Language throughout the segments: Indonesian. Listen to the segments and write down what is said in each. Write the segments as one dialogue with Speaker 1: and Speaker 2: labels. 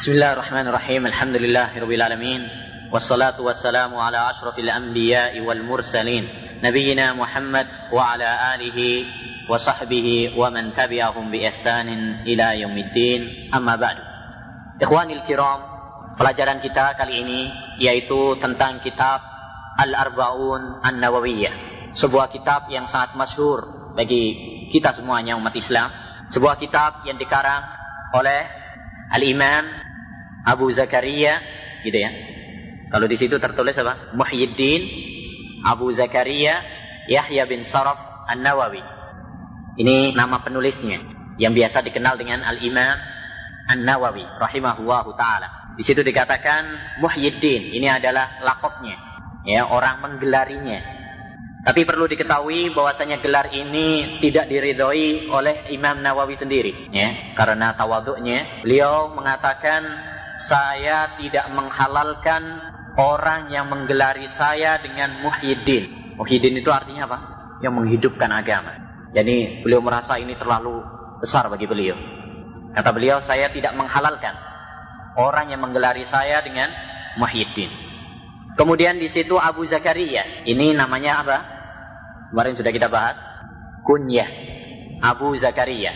Speaker 1: بسم الله الرحمن الرحيم الحمد لله رب العالمين والصلاة والسلام على أشرف الأنبياء والمرسلين نبينا محمد وعلى آله وصحبه ومن تبعهم بإحسان إلى يوم الدين أما بعد إخواني الكرام pelajaran kita kali ini yaitu tentang kitab Al-Arba'un An-Nawawiyah sebuah kitab yang sangat masyhur bagi kita semuanya umat Islam sebuah kitab yang dikarang oleh Al-Imam Abu Zakaria gitu ya. Kalau di situ tertulis apa? Muhyiddin Abu Zakaria Yahya bin Saraf An-Nawawi. Ini nama penulisnya yang biasa dikenal dengan Al-Imam An-Nawawi rahimahullahu taala. Di situ dikatakan Muhyiddin, ini adalah lakopnya. Ya, orang menggelarinya. Tapi perlu diketahui bahwasanya gelar ini tidak diridhoi oleh Imam Nawawi sendiri, ya, karena tawaduknya. Beliau mengatakan saya tidak menghalalkan orang yang menggelari saya dengan Muhyiddin. Muhyiddin itu artinya apa? Yang menghidupkan agama. Jadi beliau merasa ini terlalu besar bagi beliau. Kata beliau, saya tidak menghalalkan orang yang menggelari saya dengan Muhyiddin. Kemudian di situ Abu Zakaria. Ini namanya apa? Kemarin sudah kita bahas. Kunyah. Abu Zakaria.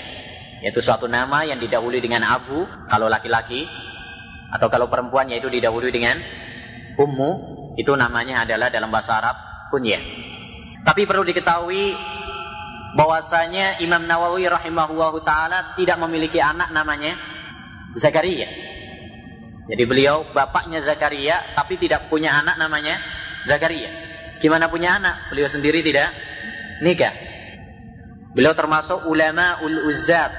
Speaker 1: Yaitu suatu nama yang didahului dengan Abu. Kalau laki-laki. Atau kalau perempuan yaitu didahului dengan Ummu. Itu namanya adalah dalam bahasa Arab. Kunyah. Tapi perlu diketahui bahwasanya Imam Nawawi rahimahullahu taala tidak memiliki anak namanya Zakaria. Jadi beliau bapaknya Zakaria tapi tidak punya anak namanya Zakaria. Gimana punya anak? Beliau sendiri tidak nikah. Beliau termasuk ulama ul uzab,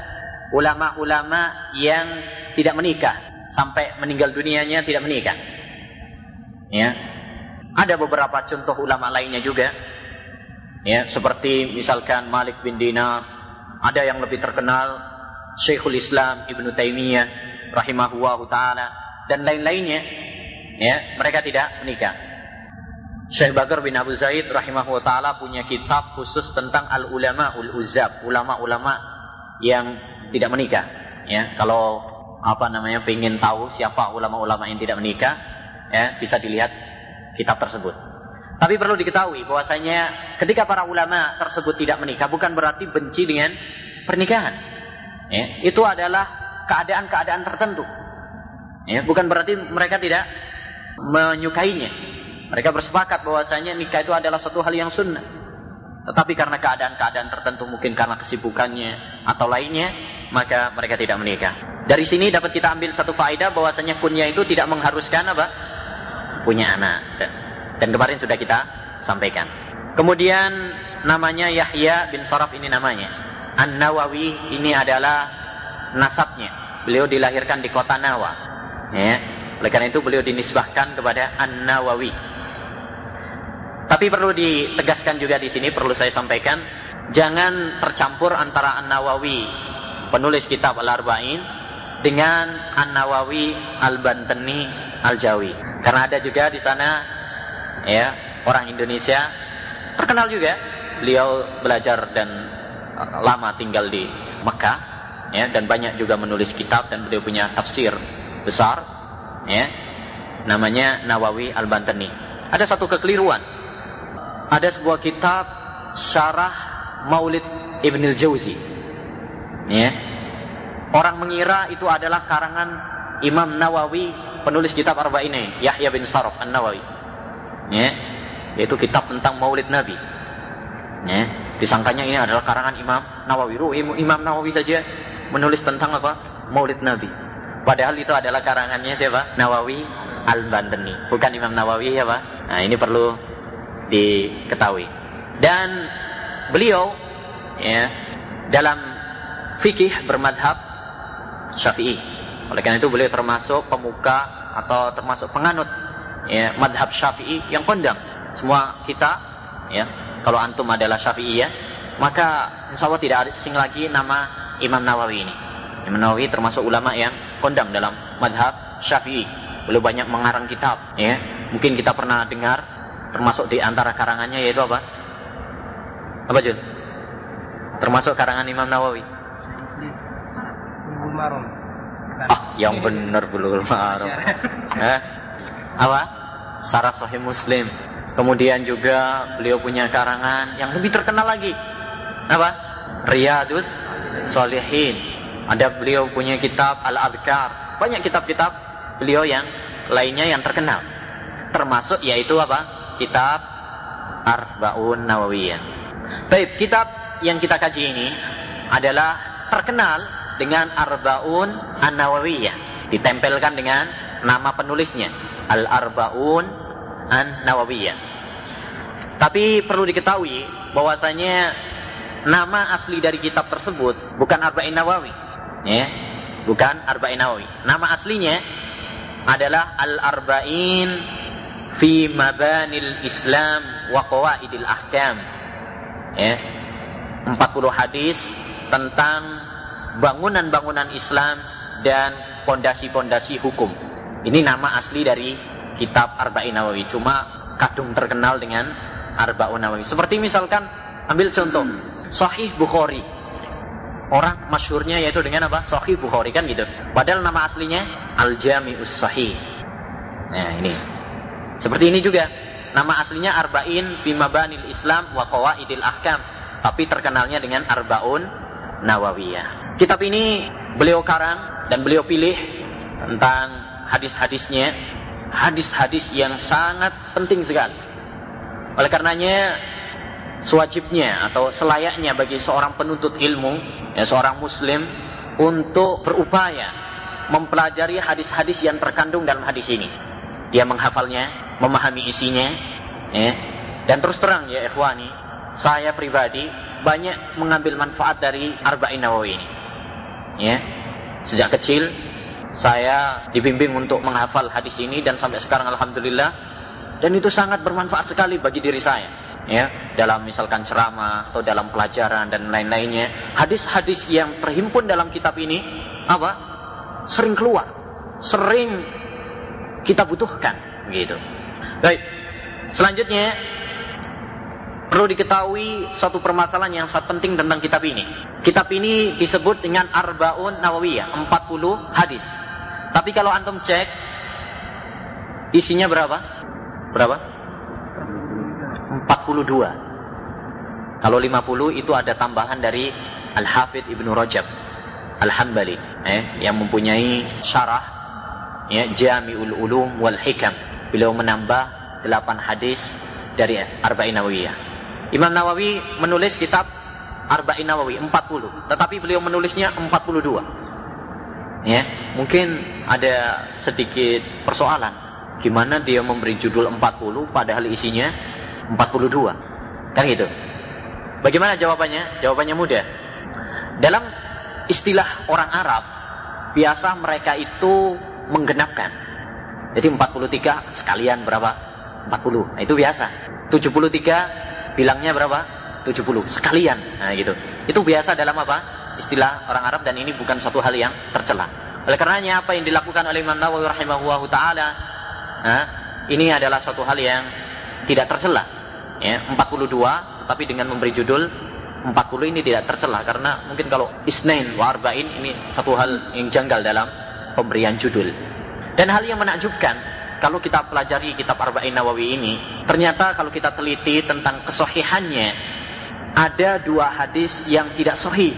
Speaker 1: ulama-ulama yang tidak menikah sampai meninggal dunianya tidak menikah. Ya. Ada beberapa contoh ulama lainnya juga. Ya, seperti misalkan Malik bin Dinar, ada yang lebih terkenal Syekhul Islam Ibnu Taimiyah rahimahullahu taala dan lain-lainnya ya mereka tidak menikah Syekh Bakar bin Abu Zaid rahimahullah taala punya kitab khusus tentang al ulama ul uzab ulama-ulama yang tidak menikah ya kalau apa namanya pengen tahu siapa ulama-ulama yang tidak menikah ya bisa dilihat kitab tersebut tapi perlu diketahui bahwasanya ketika para ulama tersebut tidak menikah bukan berarti benci dengan pernikahan ya itu adalah keadaan-keadaan tertentu Ya, bukan berarti mereka tidak menyukainya. Mereka bersepakat bahwasanya nikah itu adalah suatu hal yang sunnah. Tetapi karena keadaan-keadaan tertentu mungkin karena kesibukannya atau lainnya, maka mereka tidak menikah. Dari sini dapat kita ambil satu faedah bahwasanya kunyah itu tidak mengharuskan apa? Punya anak. Dan, dan kemarin sudah kita sampaikan. Kemudian namanya Yahya bin Saraf ini namanya. An-Nawawi ini adalah nasabnya. Beliau dilahirkan di kota Nawa. Ya. Oleh karena itu beliau dinisbahkan kepada An-Nawawi. Tapi perlu ditegaskan juga di sini perlu saya sampaikan, jangan tercampur antara An-Nawawi penulis kitab Al-Arba'in dengan An-Nawawi Al-Bantani Al-Jawi. Karena ada juga di sana ya, orang Indonesia terkenal juga. Beliau belajar dan lama tinggal di Mekah ya dan banyak juga menulis kitab dan beliau punya tafsir besar ya namanya Nawawi Al-Bantani ada satu kekeliruan ada sebuah kitab syarah Maulid Ibn Al-Jauzi ya orang mengira itu adalah karangan Imam Nawawi penulis kitab Arba'in Yahya bin Saraf An-Nawawi ya yaitu kitab tentang Maulid Nabi ya disangkanya ini adalah karangan Imam Nawawi Imam Nawawi saja menulis tentang apa Maulid Nabi Padahal itu adalah karangannya siapa? Nawawi Al-Bantani. Bukan Imam Nawawi ya Pak. Nah ini perlu diketahui. Dan beliau ya dalam fikih bermadhab syafi'i. Oleh karena itu beliau termasuk pemuka atau termasuk penganut ya madhab syafi'i yang kondang. Semua kita ya kalau antum adalah syafi'i ya maka insya Allah tidak asing lagi nama Imam Nawawi ini. Imam Nawawi termasuk ulama yang kondang dalam madhab syafi'i. Beliau banyak mengarang kitab. ya Mungkin kita pernah dengar, termasuk di antara karangannya yaitu apa? Apa Jun? Termasuk karangan Imam Nawawi. Ah, yang benar bulughul maram. Eh? Apa? Sarah Sahih Muslim. Kemudian juga beliau punya karangan yang lebih terkenal lagi. Apa? Riyadus Solihin. Ada beliau punya kitab Al-Adhkar. Banyak kitab-kitab beliau yang lainnya yang terkenal. Termasuk yaitu apa? Kitab Arba'un Nawawiyah. Baik, kitab yang kita kaji ini adalah terkenal dengan Arbaun An-Nawawiyah. Ditempelkan dengan nama penulisnya. Al-Arbaun An-Nawawiyah. Tapi perlu diketahui bahwasanya nama asli dari kitab tersebut bukan Arba'in Nawawi. Ya, bukan Arba'in Nawawi. Nama aslinya adalah Al-Arba'in fi Mabanil Islam wa Qawaidil Ahkam. Ya. 40 hadis tentang bangunan-bangunan Islam dan pondasi-pondasi hukum. Ini nama asli dari kitab Arba'in Nawawi. Cuma kadung terkenal dengan Arba'un Nawawi. Seperti misalkan ambil contoh Sahih Bukhari. Orang masyurnya yaitu dengan apa? Sahih Bukhari kan gitu. Padahal nama aslinya Al-Jami'us Sahih. Nah, ini. Seperti ini juga. Nama aslinya Arba'in Bimabanil Islam wa Qawaidil Ahkam. Tapi terkenalnya dengan Arba'un Nawawiyah. Kitab ini beliau karang dan beliau pilih tentang hadis-hadisnya hadis-hadis yang sangat penting sekali. Oleh karenanya sewajibnya atau selayaknya bagi seorang penuntut ilmu, ya seorang muslim untuk berupaya mempelajari hadis-hadis yang terkandung dalam hadis ini. Dia menghafalnya, memahami isinya, ya. Dan terus terang ya ikhwani, saya pribadi banyak mengambil manfaat dari Arba'in Nawawi ini. Ya. Sejak kecil saya dibimbing untuk menghafal hadis ini dan sampai sekarang alhamdulillah. Dan itu sangat bermanfaat sekali bagi diri saya ya. Dalam misalkan ceramah atau dalam pelajaran dan lain-lainnya. Hadis-hadis yang terhimpun dalam kitab ini apa? Sering keluar sering kita butuhkan gitu baik selanjutnya perlu diketahui satu permasalahan yang sangat penting tentang kitab ini kitab ini disebut dengan Arbaun Nawawiyah 40 hadis tapi kalau antum cek isinya berapa? Berapa? 42. Kalau 50 itu ada tambahan dari Al-Hafidh Ibnu Rajab Al-Hambali eh, yang mempunyai syarah ya, Jami'ul Ulum wal Hikam. Beliau menambah 8 hadis dari Arba'in Nawawiyah. Imam Nawawi menulis kitab Arba'in Nawawi 40, tetapi beliau menulisnya 42 ya mungkin ada sedikit persoalan. Gimana dia memberi judul 40 padahal isinya 42 kan gitu. Bagaimana jawabannya? Jawabannya mudah. Dalam istilah orang Arab biasa mereka itu menggenapkan. Jadi 43 sekalian berapa? 40 nah, itu biasa. 73 bilangnya berapa 70 sekalian nah gitu itu biasa dalam apa istilah orang Arab dan ini bukan suatu hal yang tercela. Oleh karenanya apa yang dilakukan oleh Imam Nawawi rahimahullah taala nah, ini adalah suatu hal yang tidak tercela. Ya, 42 tetapi dengan memberi judul 40 ini tidak tercela karena mungkin kalau isnain wa ini satu hal yang janggal dalam pemberian judul. Dan hal yang menakjubkan kalau kita pelajari kitab Arba'in Nawawi ini, ternyata kalau kita teliti tentang kesohihannya, ada dua hadis yang tidak sahih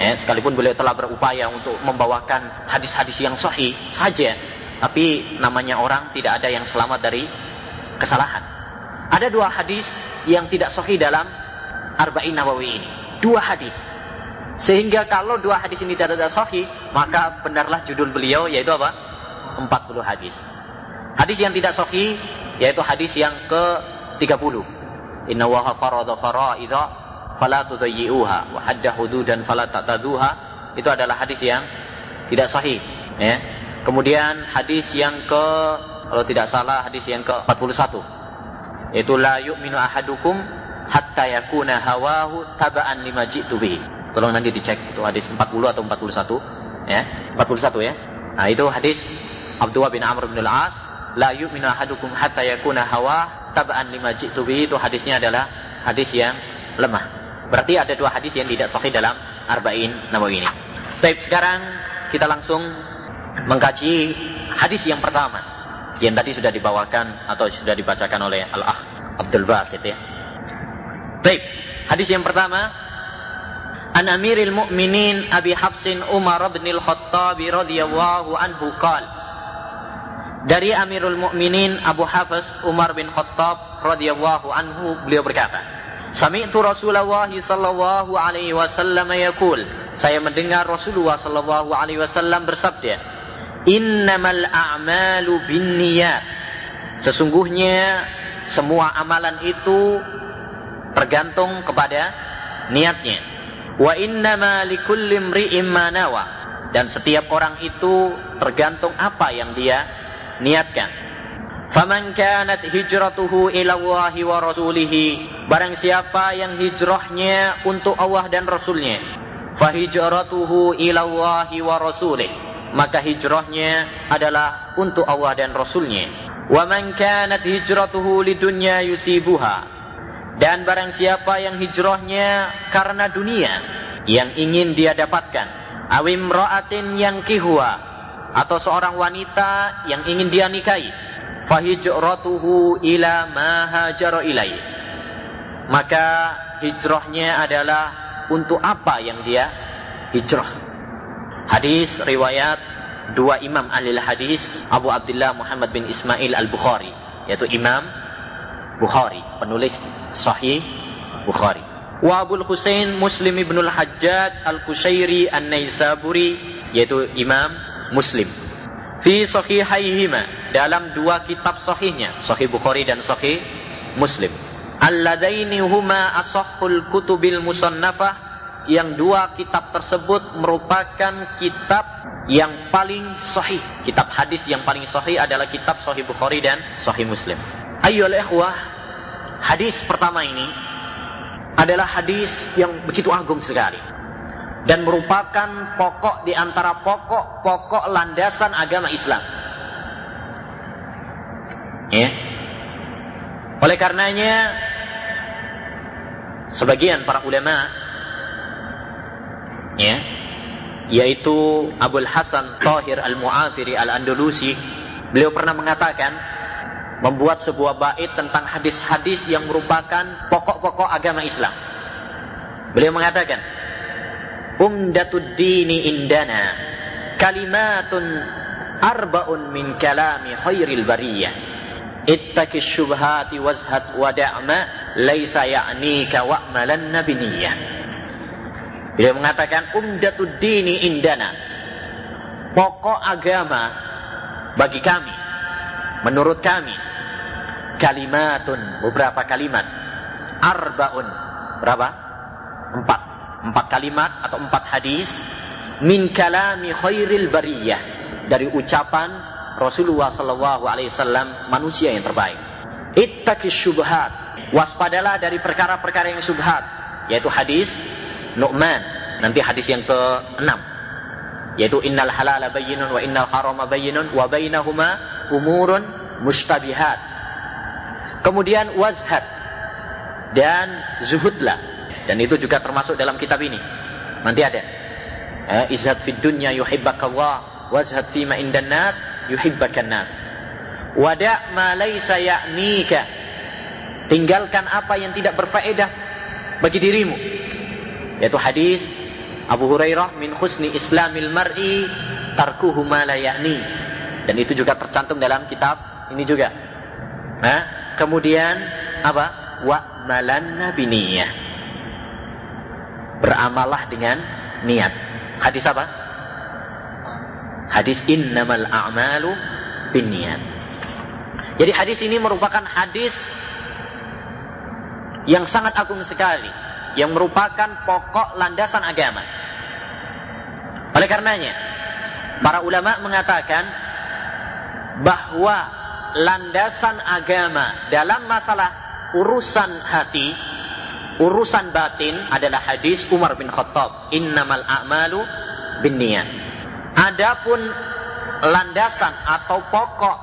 Speaker 1: Ya, sekalipun beliau telah berupaya untuk membawakan hadis-hadis yang sahih saja, tapi namanya orang tidak ada yang selamat dari kesalahan. Ada dua hadis yang tidak sahih dalam Arba'in Nawawi ini. Dua hadis. Sehingga kalau dua hadis ini tidak ada sahih, maka benarlah judul beliau yaitu apa? 40 hadis. Hadis yang tidak sahih yaitu hadis yang ke-30. Inna wa farada fara'idha fala tudayyi'uha wa hadda hududan fala ta'taduha. Itu adalah hadis yang tidak sahih ya. Kemudian hadis yang ke kalau tidak salah hadis yang ke 41 yaitu la yu'minu ahadukum hatta yakuna hawahu taba'an lima ji'tu bihi. Tolong nanti dicek itu hadis 40 atau 41 ya. 41 ya. Nah itu hadis Abdullah bin Amr bin Al-As. La yu'minu ahadukum hatta yakuna hawa taba'an lima ji'tu itu hadisnya adalah hadis yang lemah Berarti ada dua hadis yang tidak sahih dalam Arba'in Nawawi ini. Baik, sekarang kita langsung mengkaji hadis yang pertama yang tadi sudah dibawakan atau sudah dibacakan oleh Al-Ah Abdul Basit ya. Baik, hadis yang pertama An Amiril Mukminin Abi Hafsin Umar bin Al-Khattab radhiyallahu anhu qala Dari Amirul Mukminin Abu Hafs Umar bin Khattab radhiyallahu anhu beliau berkata Sami'tu Rasulullah sallallahu alaihi wasallam yaqul Saya mendengar Rasulullah sallallahu alaihi wasallam bersabda Innamal a'malu binniyat. Sesungguhnya semua amalan itu tergantung kepada niatnya. Wa innama likulli imri'in. Dan setiap orang itu tergantung apa yang dia niatkan. Faman kanat hijratuhu ila Allah wa rasulih. Barang siapa yang hijrahnya untuk Allah dan Rasulnya. Fahijratuhu ila Allah wa rasulih maka hijrahnya adalah untuk Allah dan Rasulnya. Wa man kanat hijratuhu lidunya yusibuha. Dan barang siapa yang hijrahnya karena dunia yang ingin dia dapatkan. Awim ra'atin yang kihwa. Atau seorang wanita yang ingin dia nikahi. Fahijratuhu ila ma hajara ilai. Maka hijrahnya adalah untuk apa yang dia hijrah Hadis riwayat dua imam ahli hadis Abu Abdullah Muhammad bin Ismail Al-Bukhari yaitu Imam Bukhari penulis Sahih Bukhari wa Abu Husain Muslim ibn al-Hajjaj Al-Kushairi An-Naisaburi yaitu Imam Muslim fi sahihaihima dalam dua kitab sahihnya Sahih Bukhari dan Sahih Muslim alladaini huma asahhul kutubil musannafah yang dua kitab tersebut merupakan kitab yang paling sahih. Kitab hadis yang paling sahih adalah kitab Sahih Bukhari dan Sahih Muslim. Ayo ikhwah, hadis pertama ini adalah hadis yang begitu agung sekali dan merupakan pokok di antara pokok-pokok landasan agama Islam. Ya. Oleh karenanya sebagian para ulama ya yaitu Abdul Hasan Tahir Al-Mu'afiri Al-Andalusi beliau pernah mengatakan membuat sebuah bait tentang hadis-hadis yang merupakan pokok-pokok agama Islam beliau mengatakan umdatud dini indana kalimatun arba'un min kalami khairil bariyah. Ittaqis syubhati wazhat wada'ma laisa ya'nika wa'malan nabiniyah Beliau mengatakan umdatud dini indana. Pokok agama bagi kami menurut kami kalimatun beberapa kalimat arbaun berapa? Empat empat kalimat atau empat hadis min kalami khairil bariyah dari ucapan Rasulullah Sallallahu Alaihi Wasallam manusia yang terbaik. Ittaqis syubhat waspadalah dari perkara-perkara yang syubhat yaitu hadis Nu'man. Nanti hadis yang ke-6 yaitu innal halala bayyinun wa innal harama bayyinun wa bainahuma umurun mustabihat. Kemudian wazhad dan zuhudlah. Dan itu juga termasuk dalam kitab ini. Nanti ada. Izhad fid dunya yuhibbakallah wazhad fima indan nas yuhibbakan nas. Wada' ma laysa ya'nika. Tinggalkan apa yang tidak berfaedah bagi dirimu yaitu hadis Abu Hurairah min husni islamil mar'i tarkuhu ma la ya'ni dan itu juga tercantum dalam kitab ini juga nah, kemudian apa wa malan nabiniyah beramalah dengan niat. Hadis apa? Hadis innamal a'malu binniyat. Jadi hadis ini merupakan hadis yang sangat agung sekali yang merupakan pokok landasan agama. Oleh karenanya, para ulama mengatakan bahwa landasan agama dalam masalah urusan hati, urusan batin adalah hadis Umar bin Khattab, "Innamal a'malu binniyat." Adapun landasan atau pokok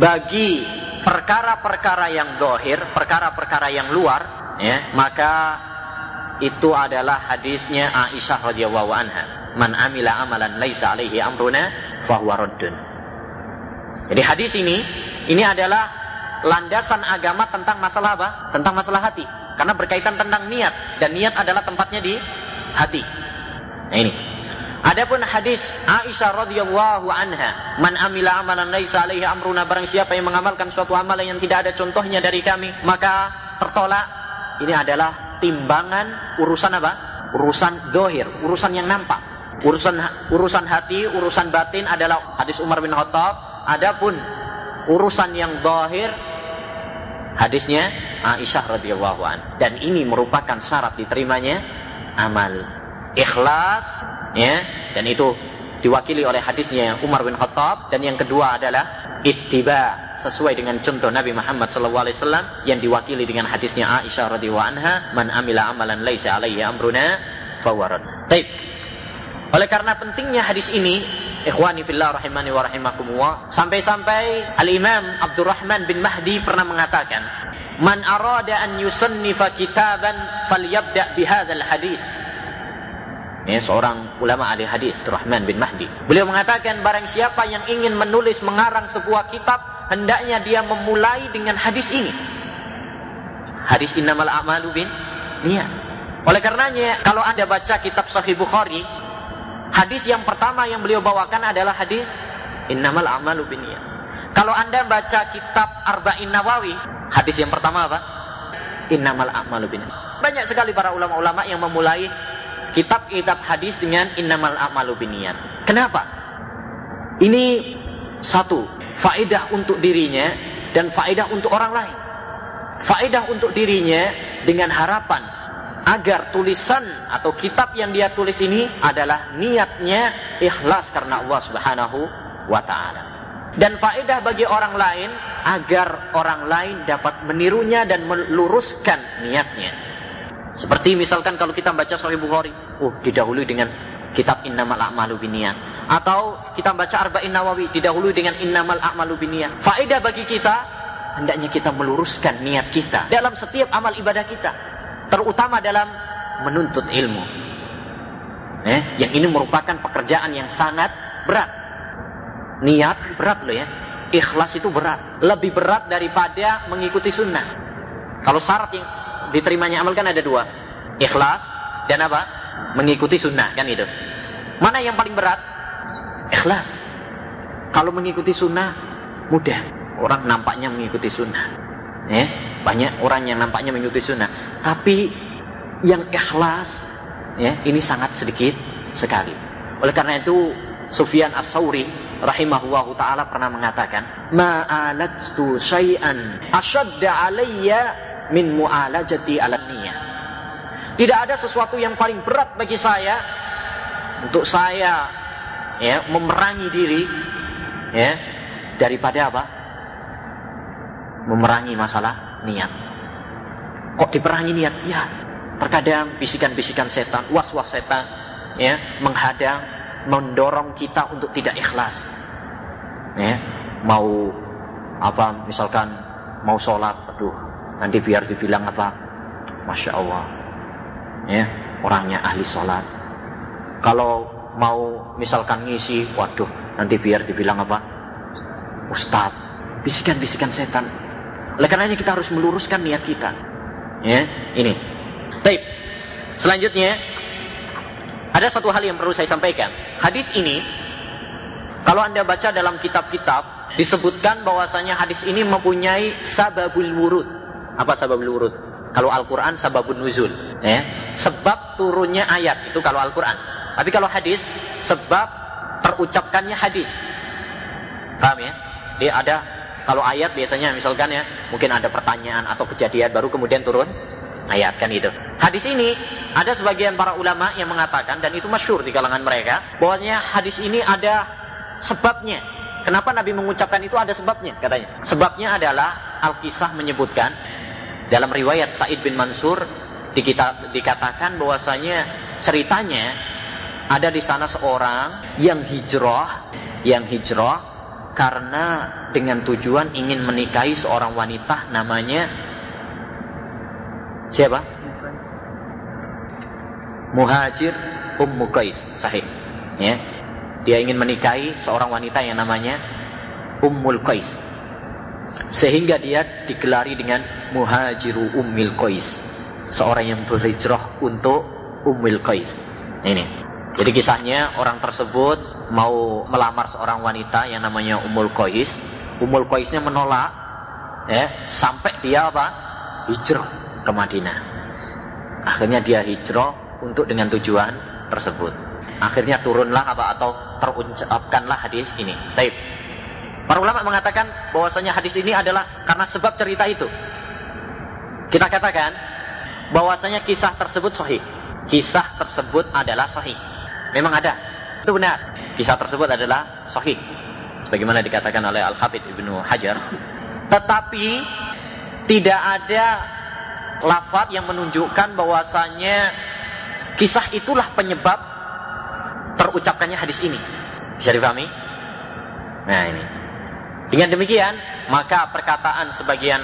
Speaker 1: bagi perkara-perkara yang dohir, perkara-perkara yang luar, ya maka itu adalah hadisnya Aisyah radhiyallahu anha man amila amalan laisa alaihi amruna fahuwa raddun. Jadi hadis ini ini adalah landasan agama tentang masalah apa? Tentang masalah hati. Karena berkaitan tentang niat dan niat adalah tempatnya di hati. Nah ini. Adapun hadis Aisyah radhiyallahu anha, "Man amila amalan laisa alaihi amruna barang siapa yang mengamalkan suatu amalan yang tidak ada contohnya dari kami, maka tertolak." Ini adalah timbangan urusan apa? Urusan dohir, urusan yang nampak. Urusan urusan hati, urusan batin adalah hadis Umar bin Khattab. Adapun urusan yang dohir hadisnya Aisyah radhiyallahu an. Dan ini merupakan syarat diterimanya amal. Ikhlas ya dan itu diwakili oleh hadisnya Umar bin Khattab dan yang kedua adalah ittiba sesuai dengan contoh Nabi Muhammad SAW yang diwakili dengan hadisnya Aisyah radhiyallahu anha man amila amalan laisa alaihi amruna fawarad. Baik. Oleh karena pentingnya hadis ini, ikhwani fillah rahimani wa rahimakumullah, sampai-sampai Al-Imam Abdurrahman bin Mahdi pernah mengatakan, "Man arada an yusannifa kitaban falyabda bihadzal hadis." Ya, seorang ulama ahli hadis, Rahman bin Mahdi. Beliau mengatakan barang siapa yang ingin menulis mengarang sebuah kitab, hendaknya dia memulai dengan hadis ini. Hadis innamal a'malu bin niat. Oleh karenanya, kalau Anda baca kitab Sahih Bukhari, hadis yang pertama yang beliau bawakan adalah hadis innamal a'malu bin niat. Kalau Anda baca kitab Arba'in Nawawi, hadis yang pertama apa? Innamal a'malu bin niat. Banyak sekali para ulama-ulama yang memulai kitab-kitab hadis dengan innamal a'malu binniat. Kenapa? Ini satu, faedah untuk dirinya dan faedah untuk orang lain. Faedah untuk dirinya dengan harapan agar tulisan atau kitab yang dia tulis ini adalah niatnya ikhlas karena Allah Subhanahu wa taala. Dan faedah bagi orang lain agar orang lain dapat menirunya dan meluruskan niatnya. Seperti misalkan kalau kita baca Sahih Bukhari, oh didahului dengan kitab Innamal A'malu Binniyat atau kita baca Arba'in Nawawi didahului dengan Innamal A'malu Binniyat. Faedah bagi kita hendaknya kita meluruskan niat kita dalam setiap amal ibadah kita, terutama dalam menuntut ilmu. Eh, yang ini merupakan pekerjaan yang sangat berat. Niat berat loh ya. Ikhlas itu berat, lebih berat daripada mengikuti sunnah. Kalau syarat yang diterimanya amal kan ada dua. Ikhlas dan apa? Mengikuti sunnah kan itu. Mana yang paling berat? Ikhlas. Kalau mengikuti sunnah mudah. Orang nampaknya mengikuti sunnah. Ya, banyak orang yang nampaknya mengikuti sunnah. Tapi yang ikhlas ya, ini sangat sedikit sekali. Oleh karena itu Sufyan As-Sauri rahimahullahu taala pernah mengatakan, "Ma'alatu syai'an asyadda alayya min mu'alajati ala niyah. Tidak ada sesuatu yang paling berat bagi saya untuk saya ya memerangi diri ya daripada apa? Memerangi masalah niat. Kok diperangi niat? Ya, terkadang bisikan-bisikan setan, was-was setan ya menghadang, mendorong kita untuk tidak ikhlas. Ya, mau apa misalkan mau sholat, aduh Nanti biar dibilang apa? Masya Allah. Ya, orangnya ahli sholat. Kalau mau misalkan ngisi, waduh, nanti biar dibilang apa? Ustadz. Bisikan-bisikan setan. Oleh karenanya kita harus meluruskan niat kita. Ya, ini. Baik. Selanjutnya, ada satu hal yang perlu saya sampaikan. Hadis ini, kalau Anda baca dalam kitab-kitab, disebutkan bahwasanya hadis ini mempunyai sababul wurud. Apa sebab urut? Kalau Al-Quran sababun nuzul. Ya. Sebab turunnya ayat. Itu kalau Al-Quran. Tapi kalau hadis, sebab terucapkannya hadis. Paham ya? Dia ada, kalau ayat biasanya misalkan ya, mungkin ada pertanyaan atau kejadian baru kemudian turun ayat kan itu. Hadis ini ada sebagian para ulama yang mengatakan dan itu masyur di kalangan mereka bahwanya hadis ini ada sebabnya. Kenapa Nabi mengucapkan itu ada sebabnya katanya. Sebabnya adalah Al-Kisah menyebutkan dalam riwayat Said bin Mansur dikatakan bahwasanya ceritanya ada di sana seorang yang hijrah, yang hijrah karena dengan tujuan ingin menikahi seorang wanita namanya siapa? Muhajir Ummu Qais, sahih. Ya. Dia ingin menikahi seorang wanita yang namanya Ummul Qais. Sehingga dia digelari dengan Muhajiru Ummil Qais. Seorang yang berhijrah untuk Ummul Qais. Ini. Jadi kisahnya orang tersebut mau melamar seorang wanita yang namanya Ummul Qais. Ummul Qaisnya menolak ya, sampai dia apa? Hijrah ke Madinah. Akhirnya dia hijrah untuk dengan tujuan tersebut. Akhirnya turunlah apa atau terucapkanlah hadis ini. Taib. Para ulama mengatakan bahwasanya hadis ini adalah karena sebab cerita itu. Kita katakan bahwasanya kisah tersebut sahih. Kisah tersebut adalah sahih. Memang ada. Itu benar. Kisah tersebut adalah sahih. Sebagaimana dikatakan oleh Al-Hafidh Ibnu Hajar. Tetapi tidak ada lafaz yang menunjukkan bahwasanya kisah itulah penyebab terucapkannya hadis ini. Bisa dipahami? Nah ini. Dengan demikian, maka perkataan sebagian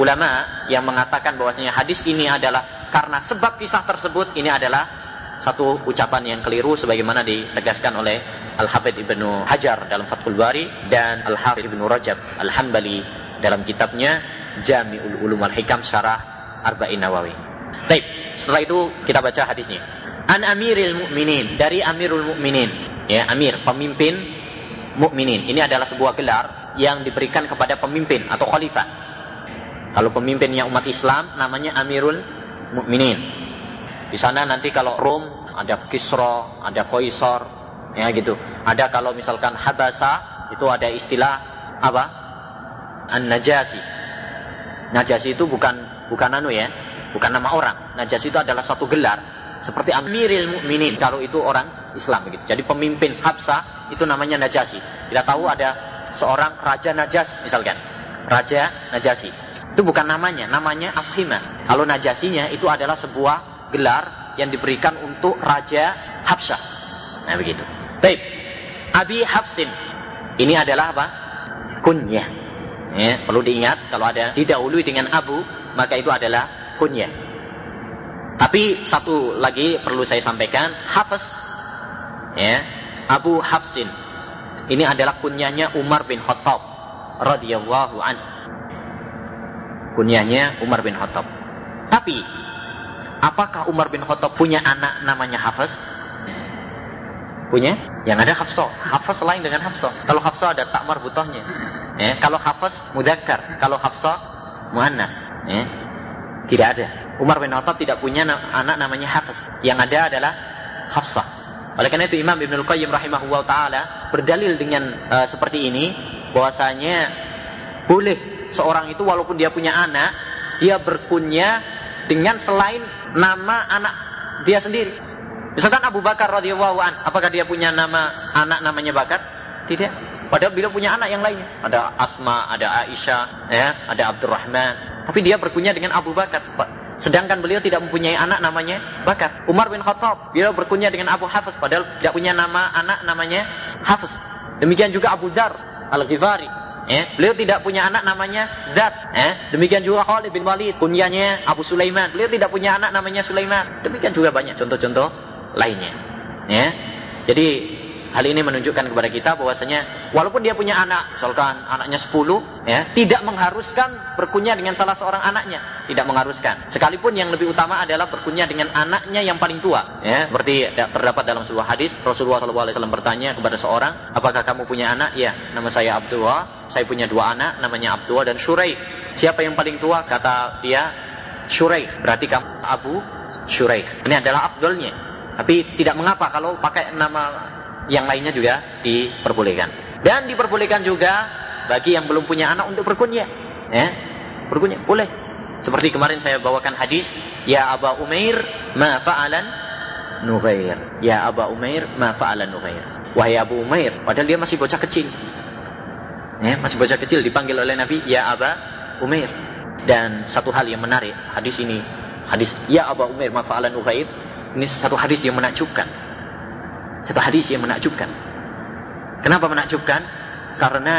Speaker 1: ulama yang mengatakan bahwasanya hadis ini adalah karena sebab kisah tersebut ini adalah satu ucapan yang keliru sebagaimana ditegaskan oleh Al-Hafidh Ibnu Hajar dalam Fathul Bari dan Al-Hafidh Ibnu Rajab Al-Hambali dalam kitabnya Jami'ul Ulum Al-Hikam Syarah Arba'in Nawawi. Baik, setelah itu kita baca hadisnya. An Amiril Mukminin dari Amirul Mukminin, ya Amir, pemimpin mukminin. Ini adalah sebuah gelar yang diberikan kepada pemimpin atau khalifah. Kalau pemimpinnya umat Islam namanya Amirul Mukminin. Di sana nanti kalau Rom ada Kisra, ada Kaisar, ya gitu. Ada kalau misalkan Habasa itu ada istilah apa? An-Najasi. Najasi itu bukan bukan anu ya, bukan nama orang. Najasi itu adalah satu gelar seperti Amiril Mukminin kalau itu orang Islam begitu. Jadi pemimpin Habsa itu namanya Najasi. Kita tahu ada seorang raja Najas misalkan. Raja Najasi. Itu bukan namanya, namanya Ashima. Kalau Najasinya itu adalah sebuah gelar yang diberikan untuk raja Habsa. Nah begitu. Baik. Abi Hafsin. Ini adalah apa? Kunyah. Ya, perlu diingat kalau ada didahului dengan Abu, maka itu adalah kunyah. Tapi satu lagi perlu saya sampaikan, Hafiz ya, Abu Hafsin. Ini adalah kunyahnya Umar bin Khattab radhiyallahu an. Kunyahnya Umar bin Khattab. Tapi apakah Umar bin Khattab punya anak namanya Hafiz? Punya? Yang ada Hafsah. Hafsah lain dengan Hafsah. Kalau Hafsah ada tak marbutohnya. Ya, kalau Hafiz mudakkar, kalau Hafsah muannas. Ya. Tidak ada. Umar bin Khattab tidak punya anak namanya Hafiz. Yang ada adalah Hafsah. Oleh karena itu Imam Ibn Al-Qayyim rahimahullah ta'ala berdalil dengan uh, seperti ini bahwasanya boleh seorang itu walaupun dia punya anak dia berkunya dengan selain nama anak dia sendiri. Misalkan Abu Bakar radhiyallahu an, apakah dia punya nama anak namanya Bakar? Tidak. Padahal beliau punya anak yang lainnya. Ada Asma, ada Aisyah, ya, ada Abdurrahman. Tapi dia berkunya dengan Abu Bakar. Sedangkan beliau tidak mempunyai anak namanya Bakar. Umar bin Khattab, beliau berkunya dengan Abu Hafiz. Padahal tidak punya nama anak namanya Hafiz. Demikian juga Abu Dar Al-Ghifari. Ya, beliau tidak punya anak namanya Zat. Ya, demikian juga Khalid bin Walid, kunyanya Abu Sulaiman. Beliau tidak punya anak namanya Sulaiman. Demikian juga banyak contoh-contoh lainnya. Ya. Jadi hal ini menunjukkan kepada kita bahwasanya walaupun dia punya anak, misalkan anaknya 10, ya, tidak mengharuskan berkunyah dengan salah seorang anaknya, tidak mengharuskan. Sekalipun yang lebih utama adalah berkunyah dengan anaknya yang paling tua, ya. Seperti terdapat dalam sebuah hadis Rasulullah SAW bertanya kepada seorang, "Apakah kamu punya anak?" "Ya, nama saya Abdullah. Saya punya dua anak, namanya Abdullah dan Syurai." "Siapa yang paling tua?" Kata dia, "Syurai." Berarti kamu Abu Syurai. Ini adalah Abdulnya. Tapi tidak mengapa kalau pakai nama yang lainnya juga diperbolehkan. Dan diperbolehkan juga bagi yang belum punya anak untuk berkunyah. Ya, berkunyah boleh. Seperti kemarin saya bawakan hadis, ya Aba Umair ma fa'alan Nugair. Ya Aba Umair ma fa'alan Nugair. Wahai Abu Umair, padahal dia masih bocah kecil. Ya, masih bocah kecil dipanggil oleh Nabi, ya Aba Umair. Dan satu hal yang menarik, hadis ini, hadis ya Aba Umair ma fa'alan Nugair ini satu hadis yang menakjubkan. Satu hadis yang menakjubkan. Kenapa menakjubkan? Karena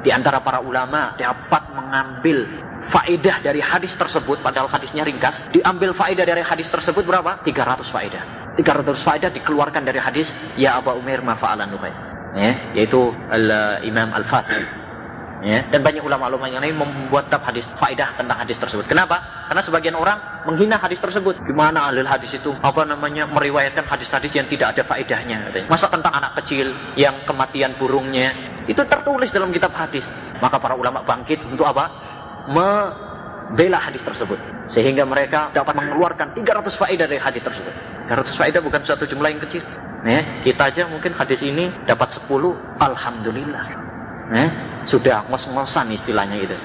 Speaker 1: di antara para ulama dapat mengambil faedah dari hadis tersebut padahal hadisnya ringkas diambil faedah dari hadis tersebut berapa? 300 faedah 300 faedah dikeluarkan dari hadis ya Abu Umair ma fa'ala Nubayh. Ya, yaitu al Imam Al-Fasih. Ya, dan banyak ulama-ulama yang lain membuat tab hadis faedah tentang hadis tersebut. Kenapa? Karena sebagian orang menghina hadis tersebut. Gimana ahli hadis itu apa namanya meriwayatkan hadis-hadis yang tidak ada faedahnya katanya. Masa tentang anak kecil yang kematian burungnya itu tertulis dalam kitab hadis. Maka para ulama bangkit untuk apa? Membela hadis tersebut sehingga mereka dapat mengeluarkan 300 faedah dari hadis tersebut. 300 faedah bukan suatu jumlah yang kecil. Nih, kita aja mungkin hadis ini dapat 10, alhamdulillah. Nih, sudah ngos-ngosan istilahnya itu.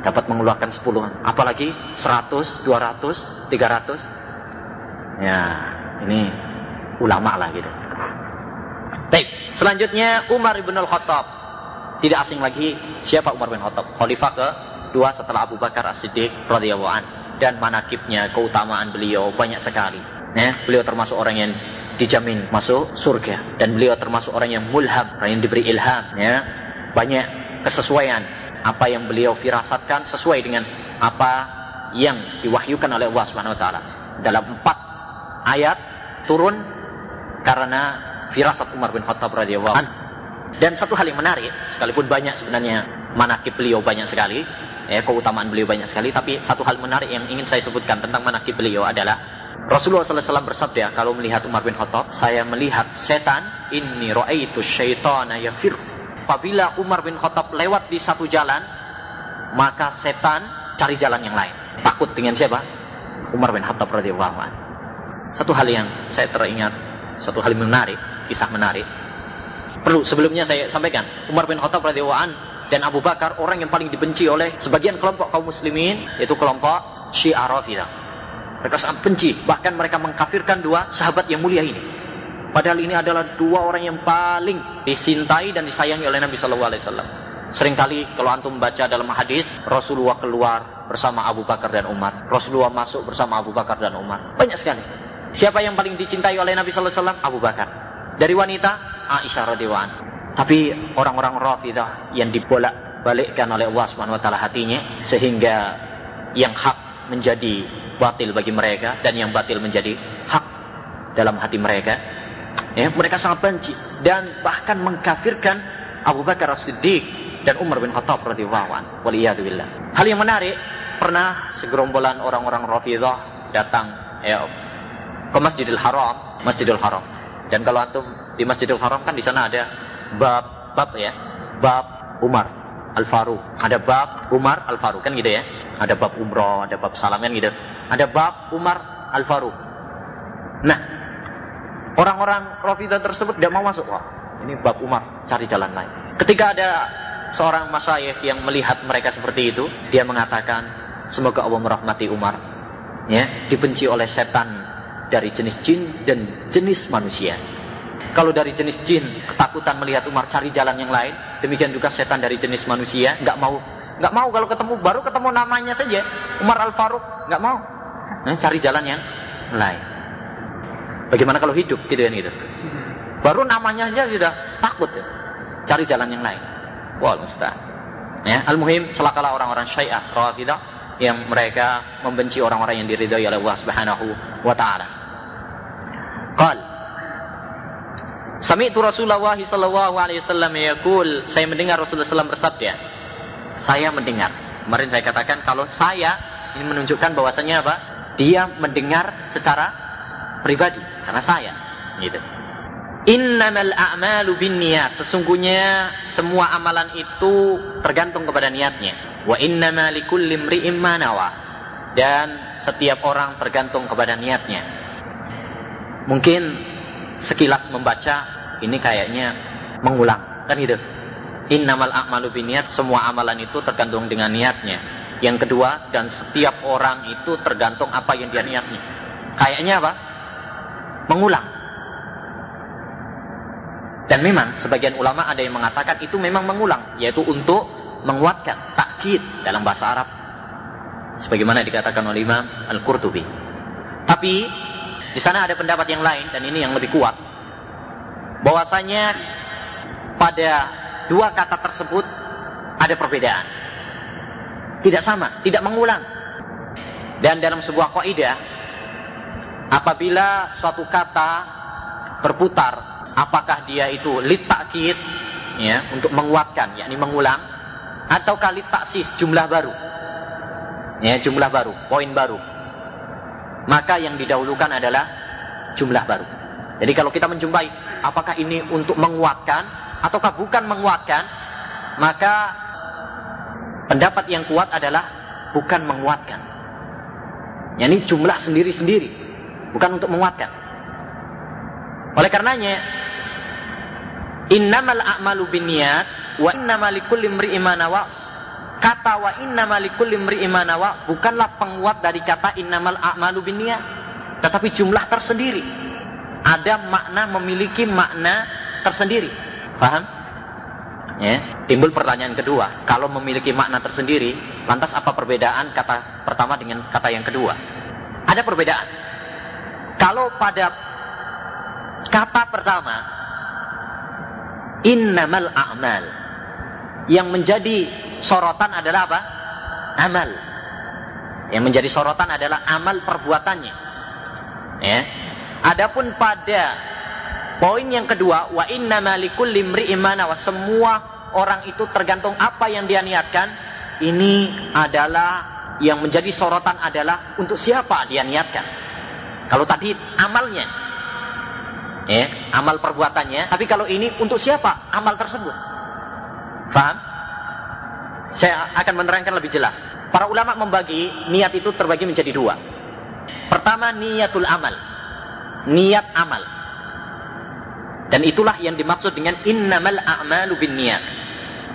Speaker 1: Dapat mengeluarkan sepuluhan. Apalagi 100, 200, 300. Ya, ini ulama lah gitu. Baik, selanjutnya Umar bin Al-Khattab. Tidak asing lagi siapa Umar bin Khattab? Khalifah ke dua setelah Abu Bakar As-Siddiq radhiyallahu an dan manakibnya keutamaan beliau banyak sekali. Ya, beliau termasuk orang yang dijamin masuk surga dan beliau termasuk orang yang mulham, orang yang diberi ilham ya. Banyak kesesuaian apa yang beliau firasatkan sesuai dengan apa yang diwahyukan oleh Allah Subhanahu wa taala. Dalam empat ayat turun karena firasat Umar bin Khattab radhiyallahu anhu. Dan satu hal yang menarik, sekalipun banyak sebenarnya manakib beliau banyak sekali, ya, keutamaan beliau banyak sekali, tapi satu hal menarik yang ingin saya sebutkan tentang manakib beliau adalah Rasulullah SAW bersabda kalau melihat Umar bin Khattab, saya melihat setan, ini ro'aitu syaitana yafir apabila Umar bin Khattab lewat di satu jalan, maka setan cari jalan yang lain. Takut dengan siapa? Umar bin Khattab radhiyallahu anhu. Satu hal yang saya teringat, satu hal yang menarik, kisah menarik. Perlu sebelumnya saya sampaikan, Umar bin Khattab radhiyallahu anhu dan Abu Bakar orang yang paling dibenci oleh sebagian kelompok kaum muslimin yaitu kelompok Syiah Rafidah. Mereka sangat benci, bahkan mereka mengkafirkan dua sahabat yang mulia ini. Padahal ini adalah dua orang yang paling disintai dan disayangi oleh Nabi Shallallahu Alaihi Wasallam. Seringkali kalau antum baca dalam hadis Rasulullah keluar bersama Abu Bakar dan Umar. Rasulullah masuk bersama Abu Bakar dan Umar. Banyak sekali. Siapa yang paling dicintai oleh Nabi Shallallahu Alaihi Wasallam? Abu Bakar. Dari wanita Aisyah radhiyallahu Tapi orang-orang Rafidah yang dibolak balikkan oleh Allah Subhanahu wa taala hatinya sehingga yang hak menjadi batil bagi mereka dan yang batil menjadi hak dalam hati mereka Ya, mereka sangat benci dan bahkan mengkafirkan Abu Bakar As-Siddiq dan Umar bin Khattab radhiyallahu anhu. Waliyadzubillah. Hal yang menarik, pernah segerombolan orang-orang Rafidhah datang ya, ke Masjidil Haram, Masjidil Haram. Dan kalau antum di Masjidil Haram kan di sana ada bab bab ya, bab Umar Al-Faruq. Ada bab Umar Al-Faruq kan gitu ya. Ada bab umroh, ada bab salam kan gitu. Ada bab Umar Al-Faruq. Nah, Orang-orang Rafidah tersebut tidak mau masuk. Wah, ini bab Umar, cari jalan lain. Ketika ada seorang masyayikh yang melihat mereka seperti itu, dia mengatakan, semoga Allah merahmati Umar. Ya, dibenci oleh setan dari jenis jin dan jenis manusia. Kalau dari jenis jin ketakutan melihat Umar cari jalan yang lain, demikian juga setan dari jenis manusia nggak mau nggak mau kalau ketemu baru ketemu namanya saja Umar Al Faruq nggak mau nah, cari jalan yang lain. Bagaimana kalau hidup gitu kan gitu. Baru namanya aja sudah takut ya. Cari jalan yang lain. Wal. Ya, al-muhim celakalah orang-orang Syiah Rafidah yang mereka membenci orang-orang yang diridhai oleh Allah Subhanahu wa taala. Qal Sami'tu Rasulullah sallallahu alaihi wasallam yaqul, saya mendengar Rasulullah SAW bersabda. Saya mendengar. Kemarin saya katakan kalau saya ini menunjukkan bahwasanya apa? Dia mendengar secara pribadi karena saya gitu. Innamal a'malu binniyat. Sesungguhnya semua amalan itu tergantung kepada niatnya. Wa innama likulli imri'in dan setiap orang tergantung kepada niatnya. Mungkin sekilas membaca ini kayaknya mengulang kan gitu. Innamal a'malu binniyat. Semua amalan itu tergantung dengan niatnya. Yang kedua dan setiap orang itu tergantung apa yang dia niatnya. Kayaknya apa mengulang. Dan memang sebagian ulama ada yang mengatakan itu memang mengulang, yaitu untuk menguatkan takkid dalam bahasa Arab. Sebagaimana dikatakan oleh Imam Al-Qurtubi. Tapi di sana ada pendapat yang lain dan ini yang lebih kuat. Bahwasanya pada dua kata tersebut ada perbedaan. Tidak sama, tidak mengulang. Dan dalam sebuah kaidah apabila suatu kata berputar, apakah dia itu litakid ya untuk menguatkan, yakni mengulang, atau kali taksis jumlah baru, ya jumlah baru, poin baru. Maka yang didahulukan adalah jumlah baru. Jadi kalau kita menjumpai apakah ini untuk menguatkan ataukah bukan menguatkan, maka pendapat yang kuat adalah bukan menguatkan. Yani jumlah sendiri-sendiri, bukan untuk menguatkan. Oleh karenanya, innamal a'malu binniyat wa innamal likulli imri'in Kata wa innamal likulli imri'in bukanlah penguat dari kata innamal a'malu binniyat, tetapi jumlah tersendiri ada makna memiliki makna tersendiri. Paham? Ya, timbul pertanyaan kedua, kalau memiliki makna tersendiri, lantas apa perbedaan kata pertama dengan kata yang kedua? Ada perbedaan. Kalau pada kata pertama, innamal a'mal, yang menjadi sorotan adalah apa? Amal. Yang menjadi sorotan adalah amal perbuatannya. Ya, Adapun pada poin yang kedua, wa inna malikul limri imana wa semua orang itu tergantung apa yang dia niatkan. Ini adalah yang menjadi sorotan adalah untuk siapa dia niatkan. Kalau tadi amalnya, ya, amal perbuatannya. Tapi kalau ini untuk siapa amal tersebut? Faham? Saya akan menerangkan lebih jelas. Para ulama membagi niat itu terbagi menjadi dua. Pertama niatul amal niat amal. Dan itulah yang dimaksud dengan innamal a'malu bin niat.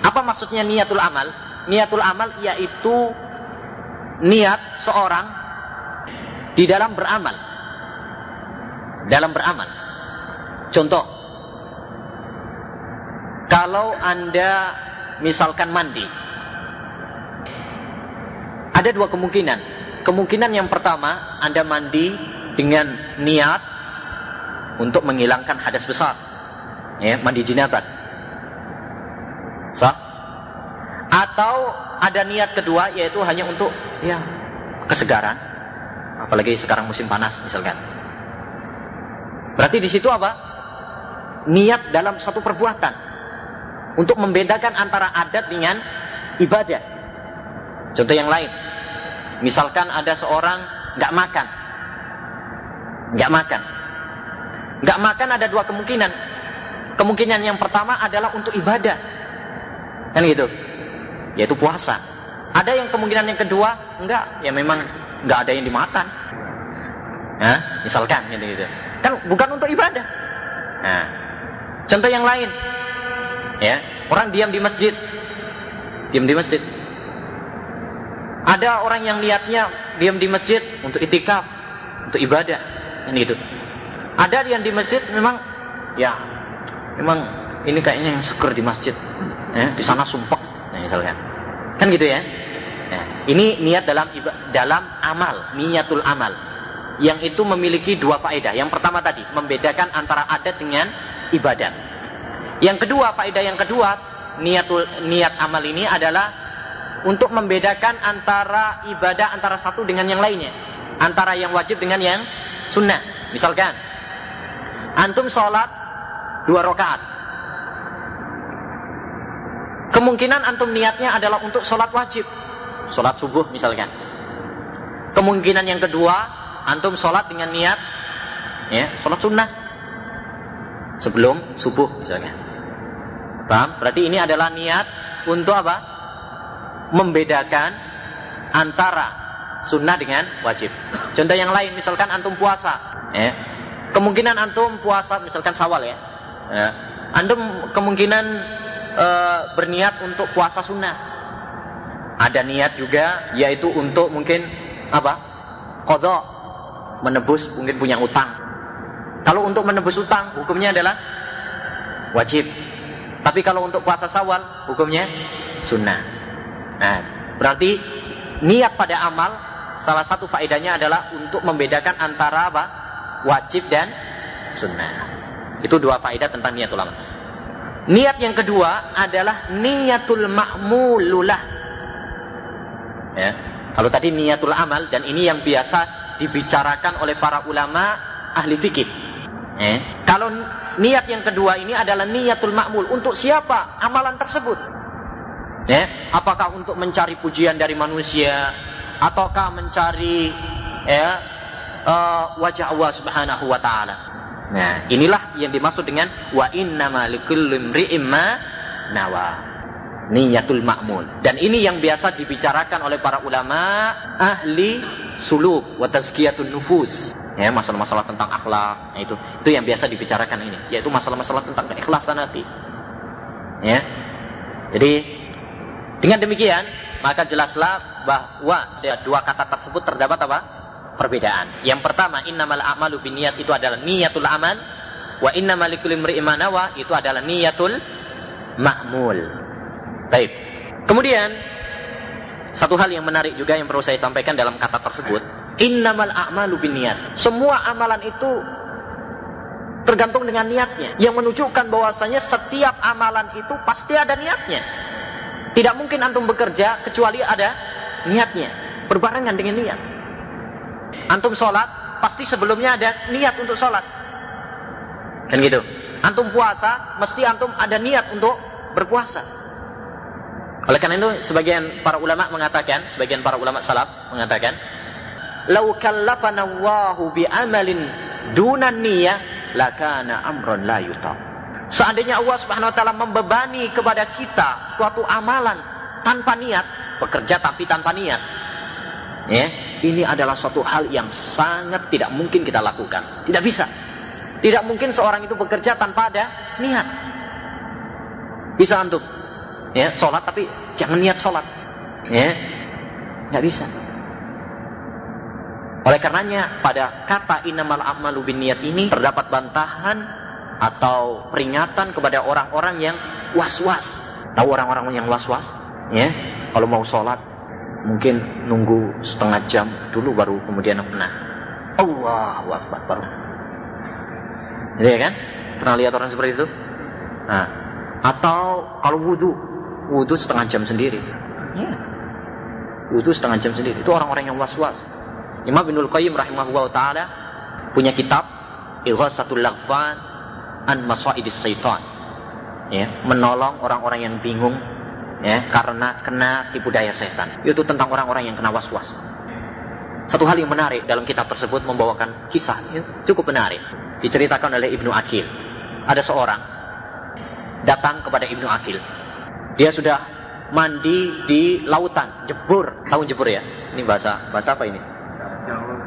Speaker 1: Apa maksudnya niatul amal? Niatul amal yaitu niat seorang di dalam beramal. Dalam beramal. Contoh, kalau Anda misalkan mandi, ada dua kemungkinan. Kemungkinan yang pertama, Anda mandi dengan niat untuk menghilangkan hadas besar. Ya, mandi jinabat. Sah? Atau ada niat kedua yaitu hanya untuk ya kesegaran. Apalagi sekarang musim panas misalkan. Berarti di situ apa? Niat dalam satu perbuatan untuk membedakan antara adat dengan ibadah. Contoh yang lain, misalkan ada seorang nggak makan, nggak makan, Gak makan ada dua kemungkinan. Kemungkinan yang pertama adalah untuk ibadah. Kan gitu. Yaitu puasa. Ada yang kemungkinan yang kedua, enggak, ya memang enggak ada yang dimakan. Nah, misalkan gitu gitu. Kan bukan untuk ibadah. Nah, contoh yang lain. Ya, orang diam di masjid. Diam di masjid. Ada orang yang lihatnya diam di masjid untuk itikaf, untuk ibadah. Ini gitu. Ada yang di masjid memang ya memang ini kayaknya yang seger di masjid. Ya, di sana sumpah, nah, misalnya. Kan gitu ya. ya. Ini niat dalam dalam amal, niatul amal. Yang itu memiliki dua faedah. Yang pertama tadi, membedakan antara adat dengan ibadat. Yang kedua, faedah yang kedua, niatul niat amal ini adalah untuk membedakan antara ibadah antara satu dengan yang lainnya. Antara yang wajib dengan yang sunnah. Misalkan, Antum sholat dua rakaat. Kemungkinan antum niatnya adalah untuk sholat wajib. Sholat subuh misalkan. Kemungkinan yang kedua, antum sholat dengan niat ya, sholat sunnah. Sebelum subuh misalkan. Paham? Berarti ini adalah niat untuk apa? Membedakan antara sunnah dengan wajib. Contoh yang lain, misalkan antum puasa. Ya, Kemungkinan antum puasa misalkan sawal ya. ya. Antum kemungkinan e, berniat untuk puasa sunnah. Ada niat juga yaitu untuk mungkin apa? Kodok menebus mungkin punya utang. Kalau untuk menebus utang hukumnya adalah wajib. Tapi kalau untuk puasa sawal hukumnya sunnah. Nah, berarti niat pada amal salah satu faedahnya adalah untuk membedakan antara apa? wajib dan sunnah. Itu dua faedah tentang niatul amal. Niat yang kedua adalah niatul ma'mululah. Ya. Kalau tadi niatul amal dan ini yang biasa dibicarakan oleh para ulama ahli fikih. Eh? Kalau niat yang kedua ini adalah niatul makmul. Untuk siapa amalan tersebut? Eh? Apakah untuk mencari pujian dari manusia? Ataukah mencari ya, uh, wajah Allah subhanahu wa ta'ala? Nah, inilah yang dimaksud dengan wa inna likulli imri'in nawa niyatul makmul. Dan ini yang biasa dibicarakan oleh para ulama ahli suluk wa tazkiyatun nufus. Ya, masalah-masalah tentang akhlak, nah, itu itu yang biasa dibicarakan ini, yaitu masalah-masalah tentang keikhlasan hati. Ya. Jadi dengan demikian, maka jelaslah bahwa dua kata tersebut terdapat apa? Perbedaan. Yang pertama, innamal a'malu binniyat itu adalah niyatul amal, wa innamal likulli imri'in itu adalah niyatul makmul. Baik. Kemudian satu hal yang menarik juga yang perlu saya sampaikan dalam kata tersebut, innamal a'malu binniyat. Semua amalan itu tergantung dengan niatnya. Yang menunjukkan bahwasanya setiap amalan itu pasti ada niatnya. Tidak mungkin antum bekerja kecuali ada niatnya, berbarengan dengan niat. Antum sholat, pasti sebelumnya ada niat untuk sholat. Kan gitu. Antum puasa, mesti antum ada niat untuk berpuasa. Oleh karena itu sebagian para ulama mengatakan, sebagian para ulama salaf mengatakan, "Lau kallafana Allahu bi amalin dunan niyyah lakana amron la yuta." Seandainya Allah Subhanahu wa taala membebani kepada kita suatu amalan tanpa niat, bekerja tapi tanpa niat. Ya, ini adalah suatu hal yang sangat tidak mungkin kita lakukan. Tidak bisa. Tidak mungkin seorang itu bekerja tanpa ada niat. Bisa antum? Ya sholat tapi jangan niat sholat. Ya nggak bisa. Oleh karenanya pada kata inamal amalu bin niat ini terdapat bantahan atau peringatan kepada orang-orang yang was-was. Tahu orang-orang yang was-was? Ya kalau mau sholat mungkin nunggu setengah jam dulu baru kemudian pernah. Allah Akbar baru. Ya kan? Pernah lihat orang seperti itu? Nah atau kalau wudhu wudhu setengah jam sendiri. Ya. Wudhu setengah jam sendiri. Itu orang-orang yang was-was. Imam Ibnul Qayyim rahimahullah ta'ala punya kitab Ighasatul Laghfan an Masaidis Syaitan. Ya, menolong orang-orang yang bingung ya karena kena tipu daya setan. Itu tentang orang-orang yang kena was-was. Satu hal yang menarik dalam kitab tersebut membawakan kisah ya, cukup menarik. Diceritakan oleh Ibnu Akil. Ada seorang datang kepada Ibnu Akil dia sudah mandi di lautan, jebur. Tahu jebur ya? Ini bahasa bahasa apa ini?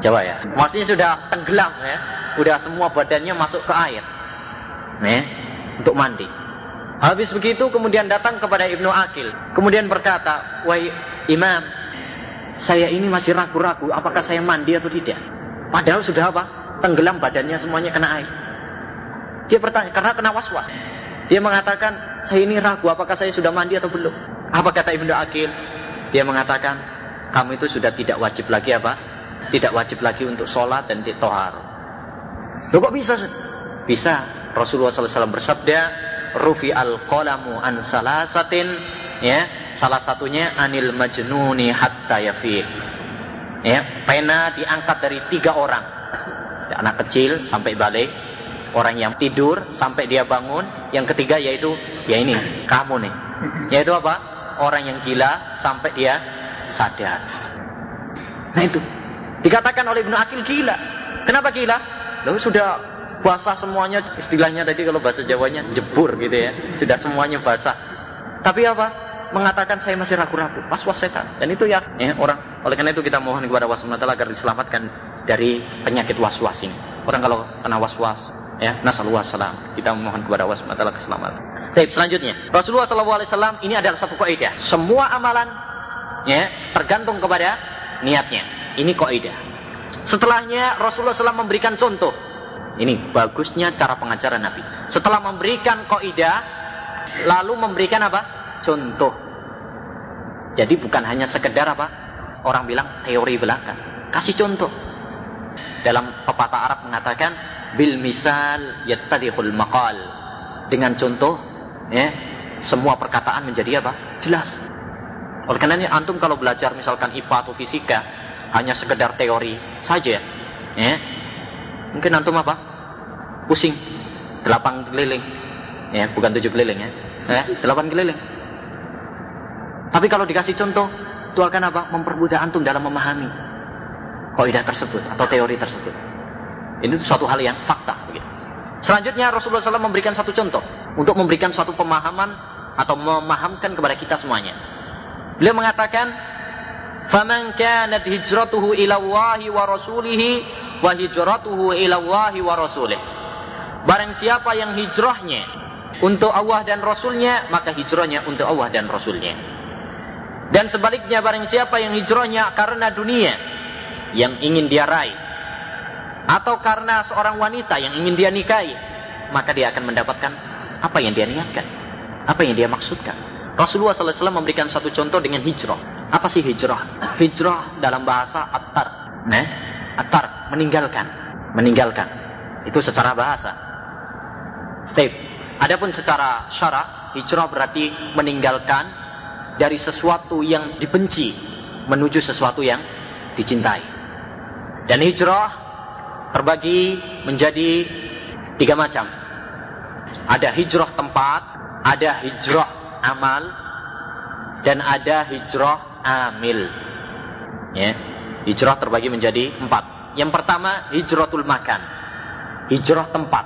Speaker 1: Jawa ya. Maksudnya sudah tenggelam ya. Sudah semua badannya masuk ke air. Nih, untuk mandi. Habis begitu kemudian datang kepada Ibnu Akil. Kemudian berkata, "Wahai Imam, saya ini masih ragu-ragu apakah saya mandi atau tidak." Padahal sudah apa? Tenggelam badannya semuanya kena air. Dia bertanya karena kena was-was. Dia mengatakan, saya ini ragu apakah saya sudah mandi atau belum. Apa kata Ibnu Akil? Dia mengatakan, kamu itu sudah tidak wajib lagi apa? Tidak wajib lagi untuk sholat dan tohar. Loh kok bisa? Bisa. Rasulullah SAW bersabda, Rufi al-qalamu an salasatin, ya, salah satunya anil majnuni hatta yafiq. Ya, pena diangkat dari tiga orang. Anak kecil sampai balik, orang yang tidur sampai dia bangun. Yang ketiga yaitu ya ini kamu nih. Yaitu apa? Orang yang gila sampai dia sadar. Nah itu dikatakan oleh Ibnu Akil gila. Kenapa gila? Lalu sudah basah semuanya istilahnya tadi kalau bahasa Jawanya jebur gitu ya. Sudah semuanya basah. Tapi apa? mengatakan saya masih ragu-ragu, was-was setan. Dan itu ya, ya orang. Oleh karena itu kita mohon kepada Allah agar diselamatkan dari penyakit was-was ini. Orang kalau kena was-was, ya. Nasallahu salam kita memohon kepada Allah SWT keselamatan. Baik, selanjutnya. Rasulullah SAW ini adalah satu kaidah. Semua amalan ya tergantung kepada niatnya. Ini kaidah. Setelahnya Rasulullah SAW memberikan contoh. Ini bagusnya cara pengajaran Nabi. Setelah memberikan kaidah lalu memberikan apa? Contoh. Jadi bukan hanya sekedar apa? Orang bilang teori belaka. Kasih contoh. Dalam pepatah Arab mengatakan bil misal yattadihul maqal. Dengan contoh ya, semua perkataan menjadi apa? Jelas. Oleh karena antum kalau belajar misalkan IPA atau fisika, hanya sekedar teori saja. Ya. Mungkin antum apa? Pusing. Delapan keliling. Ya, bukan tujuh keliling ya. Ya, delapan keliling. Tapi kalau dikasih contoh, itu akan apa? Mempermudah antum dalam memahami kaidah tersebut atau teori tersebut. Ini suatu hal yang fakta. Begitu. Selanjutnya Rasulullah SAW memberikan satu contoh untuk memberikan suatu pemahaman atau memahamkan kepada kita semuanya. Beliau mengatakan, "Faman kanat hijratuhu ila Allahi wa rasulihi wa hijratuhu ila Allahi wa rasulih." Barang siapa yang hijrahnya untuk Allah dan Rasulnya, maka hijrahnya untuk Allah dan Rasulnya. Dan sebaliknya barang siapa yang hijrahnya karena dunia yang ingin dia raih, atau karena seorang wanita yang ingin dia nikahi, maka dia akan mendapatkan apa yang dia niatkan, apa yang dia maksudkan. Rasulullah SAW memberikan satu contoh dengan hijrah. Apa sih hijrah? Hijrah dalam bahasa atar, nah, atar meninggalkan, meninggalkan. Itu secara bahasa. Taib. Adapun secara syarak, hijrah berarti meninggalkan dari sesuatu yang dibenci menuju sesuatu yang dicintai. Dan hijrah terbagi menjadi tiga macam. Ada hijrah tempat, ada hijrah amal, dan ada hijrah amil. Ya, hijrah terbagi menjadi empat. Yang pertama hijratul makan, hijrah tempat.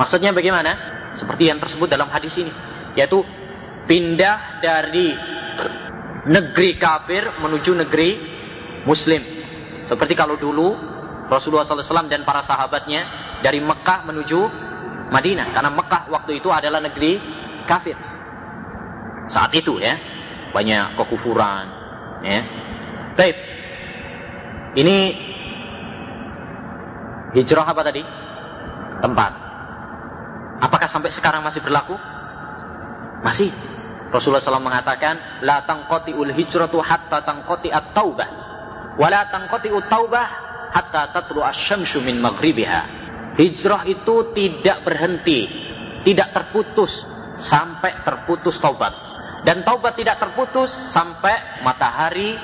Speaker 1: Maksudnya bagaimana? Seperti yang tersebut dalam hadis ini, yaitu pindah dari negeri kafir menuju negeri muslim. Seperti kalau dulu Rasulullah SAW dan para sahabatnya dari Mekah menuju Madinah. Karena Mekah waktu itu adalah negeri kafir. Saat itu ya. Banyak kekufuran. Ya. Baik. Ini hijrah apa tadi? Tempat. Apakah sampai sekarang masih berlaku? Masih. Rasulullah SAW mengatakan, La tangkoti'ul hijratu hatta tangkoti at-taubah. Wa la tangkoti'ut taubah hatta tatlu asyamsu min maghribiha. Hijrah itu tidak berhenti, tidak terputus sampai terputus taubat. Dan taubat tidak terputus sampai matahari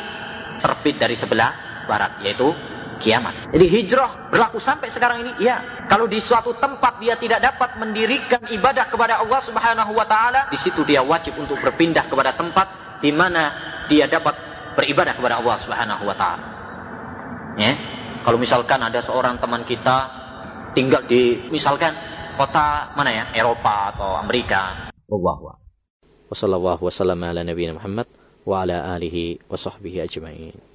Speaker 1: terbit dari sebelah barat, yaitu kiamat. Jadi hijrah berlaku sampai sekarang ini, ya. Kalau di suatu tempat dia tidak dapat mendirikan ibadah kepada Allah Subhanahu wa taala, di situ dia wajib untuk berpindah kepada tempat di mana dia dapat beribadah kepada Allah Subhanahu wa taala. Ya. Kalau misalkan ada seorang teman kita tinggal di misalkan kota mana ya Eropa atau Amerika.
Speaker 2: Wallahu Wassallallahu wasallam ala nabiyina Muhammad wa ala alihi wa sahbihi ajma'in.